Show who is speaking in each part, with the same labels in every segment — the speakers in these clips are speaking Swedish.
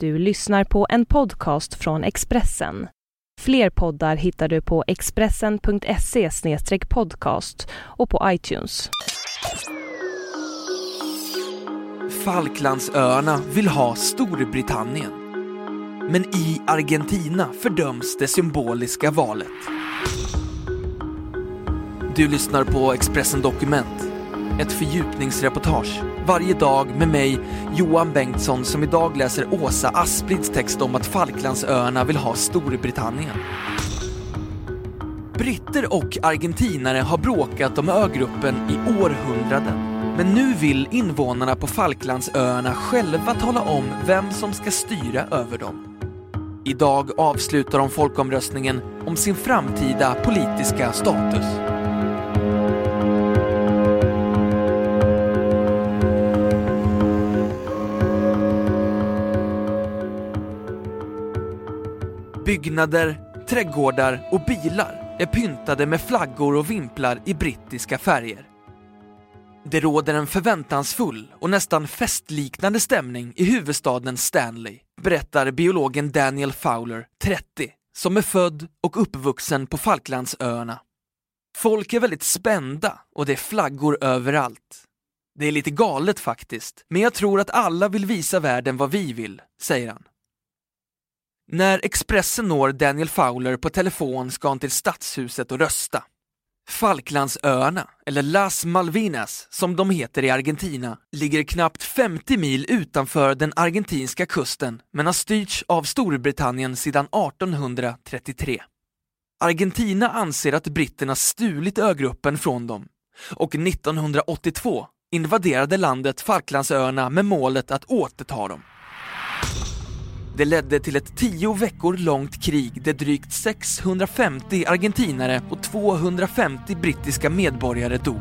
Speaker 1: Du lyssnar på en podcast från Expressen. Fler poddar hittar du på expressen.se podcast och på iTunes.
Speaker 2: Falklandsöarna vill ha Storbritannien. Men i Argentina fördöms det symboliska valet. Du lyssnar på Expressen Dokument ett fördjupningsreportage varje dag med mig, Johan Bengtsson, som idag läser Åsa Asplids text om att Falklandsöarna vill ha Storbritannien. Britter och argentinare har bråkat om ögruppen i århundraden. Men nu vill invånarna på Falklandsöarna själva tala om vem som ska styra över dem. Idag avslutar de folkomröstningen om sin framtida politiska status. Byggnader, trädgårdar och bilar är pyntade med flaggor och vimplar i brittiska färger. Det råder en förväntansfull och nästan festliknande stämning i huvudstaden Stanley, berättar biologen Daniel Fowler, 30, som är född och uppvuxen på Falklandsöarna. Folk är väldigt spända och det är flaggor överallt. Det är lite galet faktiskt, men jag tror att alla vill visa världen vad vi vill, säger han. När Expressen når Daniel Fowler på telefon ska han till stadshuset och rösta. Falklandsöarna, eller Las Malvinas som de heter i Argentina, ligger knappt 50 mil utanför den argentinska kusten men har styrts av Storbritannien sedan 1833. Argentina anser att britterna stulit ögruppen från dem och 1982 invaderade landet Falklandsöarna med målet att återta dem. Det ledde till ett tio veckor långt krig där drygt 650 argentinare och 250 brittiska medborgare dog.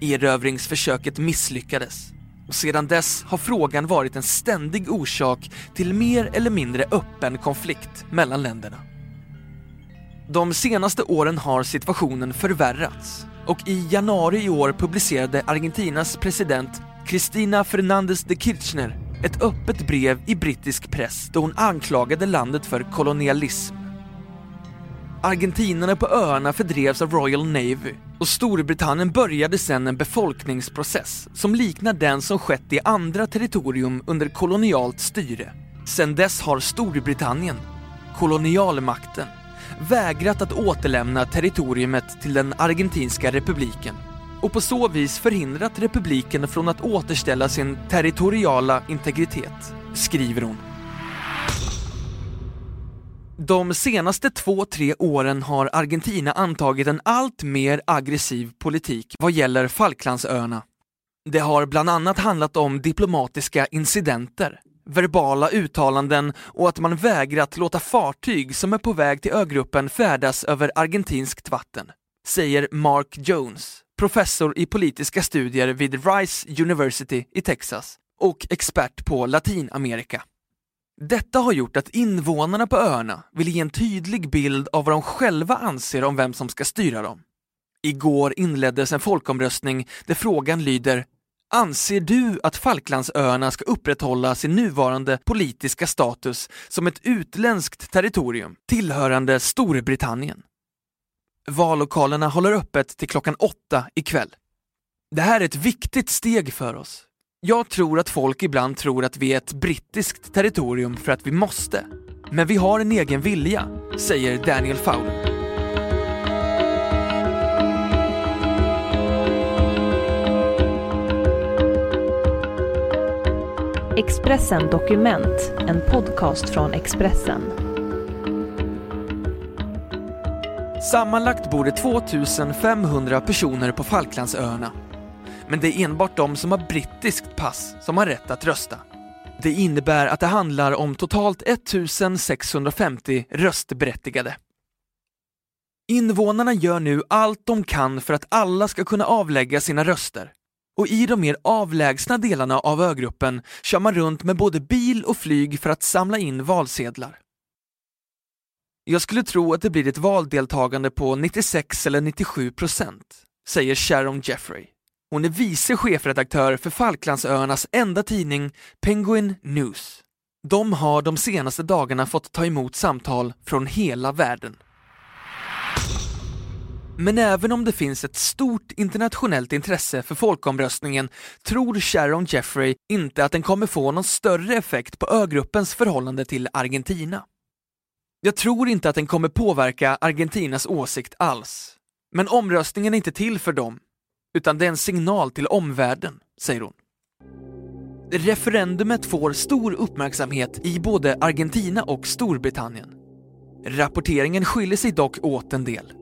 Speaker 2: Erövringsförsöket misslyckades och sedan dess har frågan varit en ständig orsak till mer eller mindre öppen konflikt mellan länderna. De senaste åren har situationen förvärrats och i januari i år publicerade Argentinas president Cristina Fernández de Kirchner ett öppet brev i brittisk press då hon anklagade landet för kolonialism. Argentinarna på öarna fördrevs av Royal Navy och Storbritannien började sedan en befolkningsprocess som liknar den som skett i andra territorium under kolonialt styre. Sedan dess har Storbritannien, kolonialmakten, vägrat att återlämna territoriumet till den argentinska republiken och på så vis förhindrat republiken från att återställa sin territoriala integritet, skriver hon. De senaste två, tre åren har Argentina antagit en allt mer aggressiv politik vad gäller Falklandsöarna. Det har bland annat handlat om diplomatiska incidenter, verbala uttalanden och att man vägrat låta fartyg som är på väg till ögruppen färdas över argentinskt vatten, säger Mark Jones, professor i politiska studier vid Rice University i Texas och expert på Latinamerika. Detta har gjort att invånarna på öarna vill ge en tydlig bild av vad de själva anser om vem som ska styra dem. Igår inleddes en folkomröstning där frågan lyder Anser du att Falklandsöarna ska upprätthålla sin nuvarande politiska status som ett utländskt territorium tillhörande Storbritannien? Vallokalerna håller öppet till klockan åtta ikväll. Det här är ett viktigt steg för oss. Jag tror att folk ibland tror att vi är ett brittiskt territorium för att vi måste. Men vi har en egen vilja, säger Daniel Fowler.
Speaker 1: Expressen Dokument, en podcast från Expressen.
Speaker 2: Sammanlagt bor det 2500 personer på Falklandsöarna. Men det är enbart de som har brittiskt pass som har rätt att rösta. Det innebär att det handlar om totalt 1650 röstberättigade. Invånarna gör nu allt de kan för att alla ska kunna avlägga sina röster. Och i de mer avlägsna delarna av ögruppen kör man runt med både bil och flyg för att samla in valsedlar. Jag skulle tro att det blir ett valdeltagande på 96 eller 97 procent, säger Sharon Jeffrey. Hon är vice chefredaktör för Falklandsöarnas enda tidning Penguin News. De har de senaste dagarna fått ta emot samtal från hela världen. Men även om det finns ett stort internationellt intresse för folkomröstningen tror Sharon Jeffrey inte att den kommer få någon större effekt på ögruppens förhållande till Argentina. Jag tror inte att den kommer påverka Argentinas åsikt alls. Men omröstningen är inte till för dem, utan det är en signal till omvärlden, säger hon. Referendumet får stor uppmärksamhet i både Argentina och Storbritannien. Rapporteringen skiljer sig dock åt en del.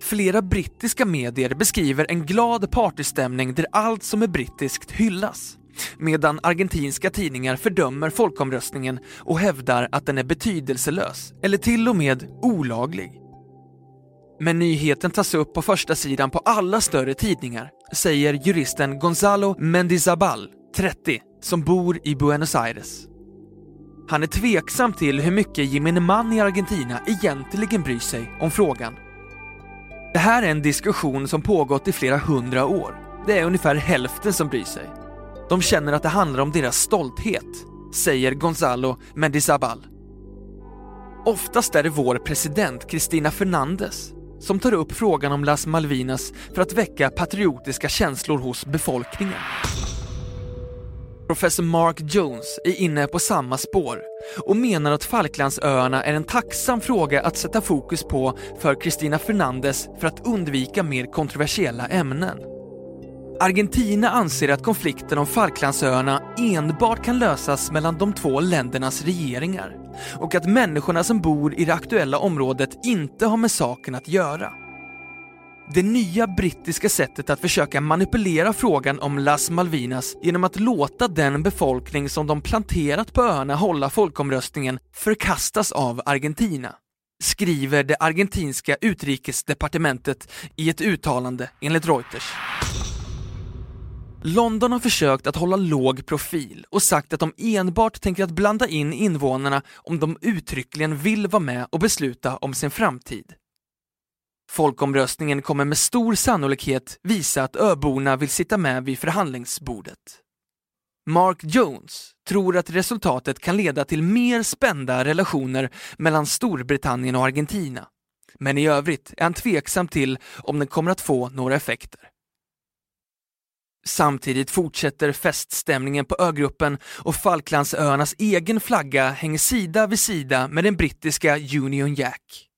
Speaker 2: Flera brittiska medier beskriver en glad partystämning där allt som är brittiskt hyllas. Medan argentinska tidningar fördömer folkomröstningen och hävdar att den är betydelselös eller till och med olaglig. Men nyheten tas upp på första sidan på alla större tidningar, säger juristen Gonzalo Mendizabal, 30, som bor i Buenos Aires. Han är tveksam till hur mycket gemene man i Argentina egentligen bryr sig om frågan. Det här är en diskussion som pågått i flera hundra år. Det är ungefär hälften som bryr sig. De känner att det handlar om deras stolthet, säger Gonzalo Mendizabal. Oftast är det vår president Cristina Fernandez som tar upp frågan om Las Malvinas för att väcka patriotiska känslor hos befolkningen. Professor Mark Jones är inne på samma spår och menar att Falklandsöarna är en tacksam fråga att sätta fokus på för Cristina Fernandez för att undvika mer kontroversiella ämnen. Argentina anser att konflikten om Falklandsöarna enbart kan lösas mellan de två ländernas regeringar och att människorna som bor i det aktuella området inte har med saken att göra. Det nya brittiska sättet att försöka manipulera frågan om Las Malvinas genom att låta den befolkning som de planterat på öarna hålla folkomröstningen förkastas av Argentina, skriver det argentinska utrikesdepartementet i ett uttalande enligt Reuters. London har försökt att hålla låg profil och sagt att de enbart tänker att blanda in invånarna om de uttryckligen vill vara med och besluta om sin framtid. Folkomröstningen kommer med stor sannolikhet visa att öborna vill sitta med vid förhandlingsbordet. Mark Jones tror att resultatet kan leda till mer spända relationer mellan Storbritannien och Argentina. Men i övrigt är han tveksam till om den kommer att få några effekter. Samtidigt fortsätter feststämningen på ögruppen och Falklandsöarnas egen flagga hänger sida vid sida med den brittiska Union Jack.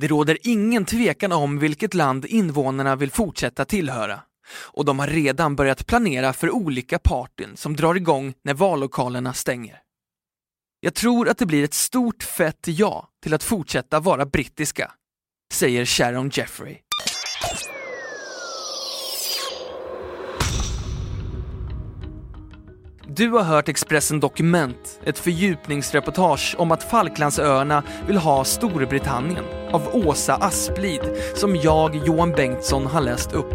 Speaker 2: Det råder ingen tvekan om vilket land invånarna vill fortsätta tillhöra och de har redan börjat planera för olika partyn som drar igång när vallokalerna stänger. Jag tror att det blir ett stort fett ja till att fortsätta vara brittiska, säger Sharon Jeffrey. Du har hört Expressen Dokument, ett fördjupningsreportage om att Falklandsöarna vill ha Storbritannien av Åsa Asplid som jag, Johan Bengtsson, har läst upp.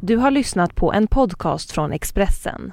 Speaker 1: Du har lyssnat på en podcast från Expressen.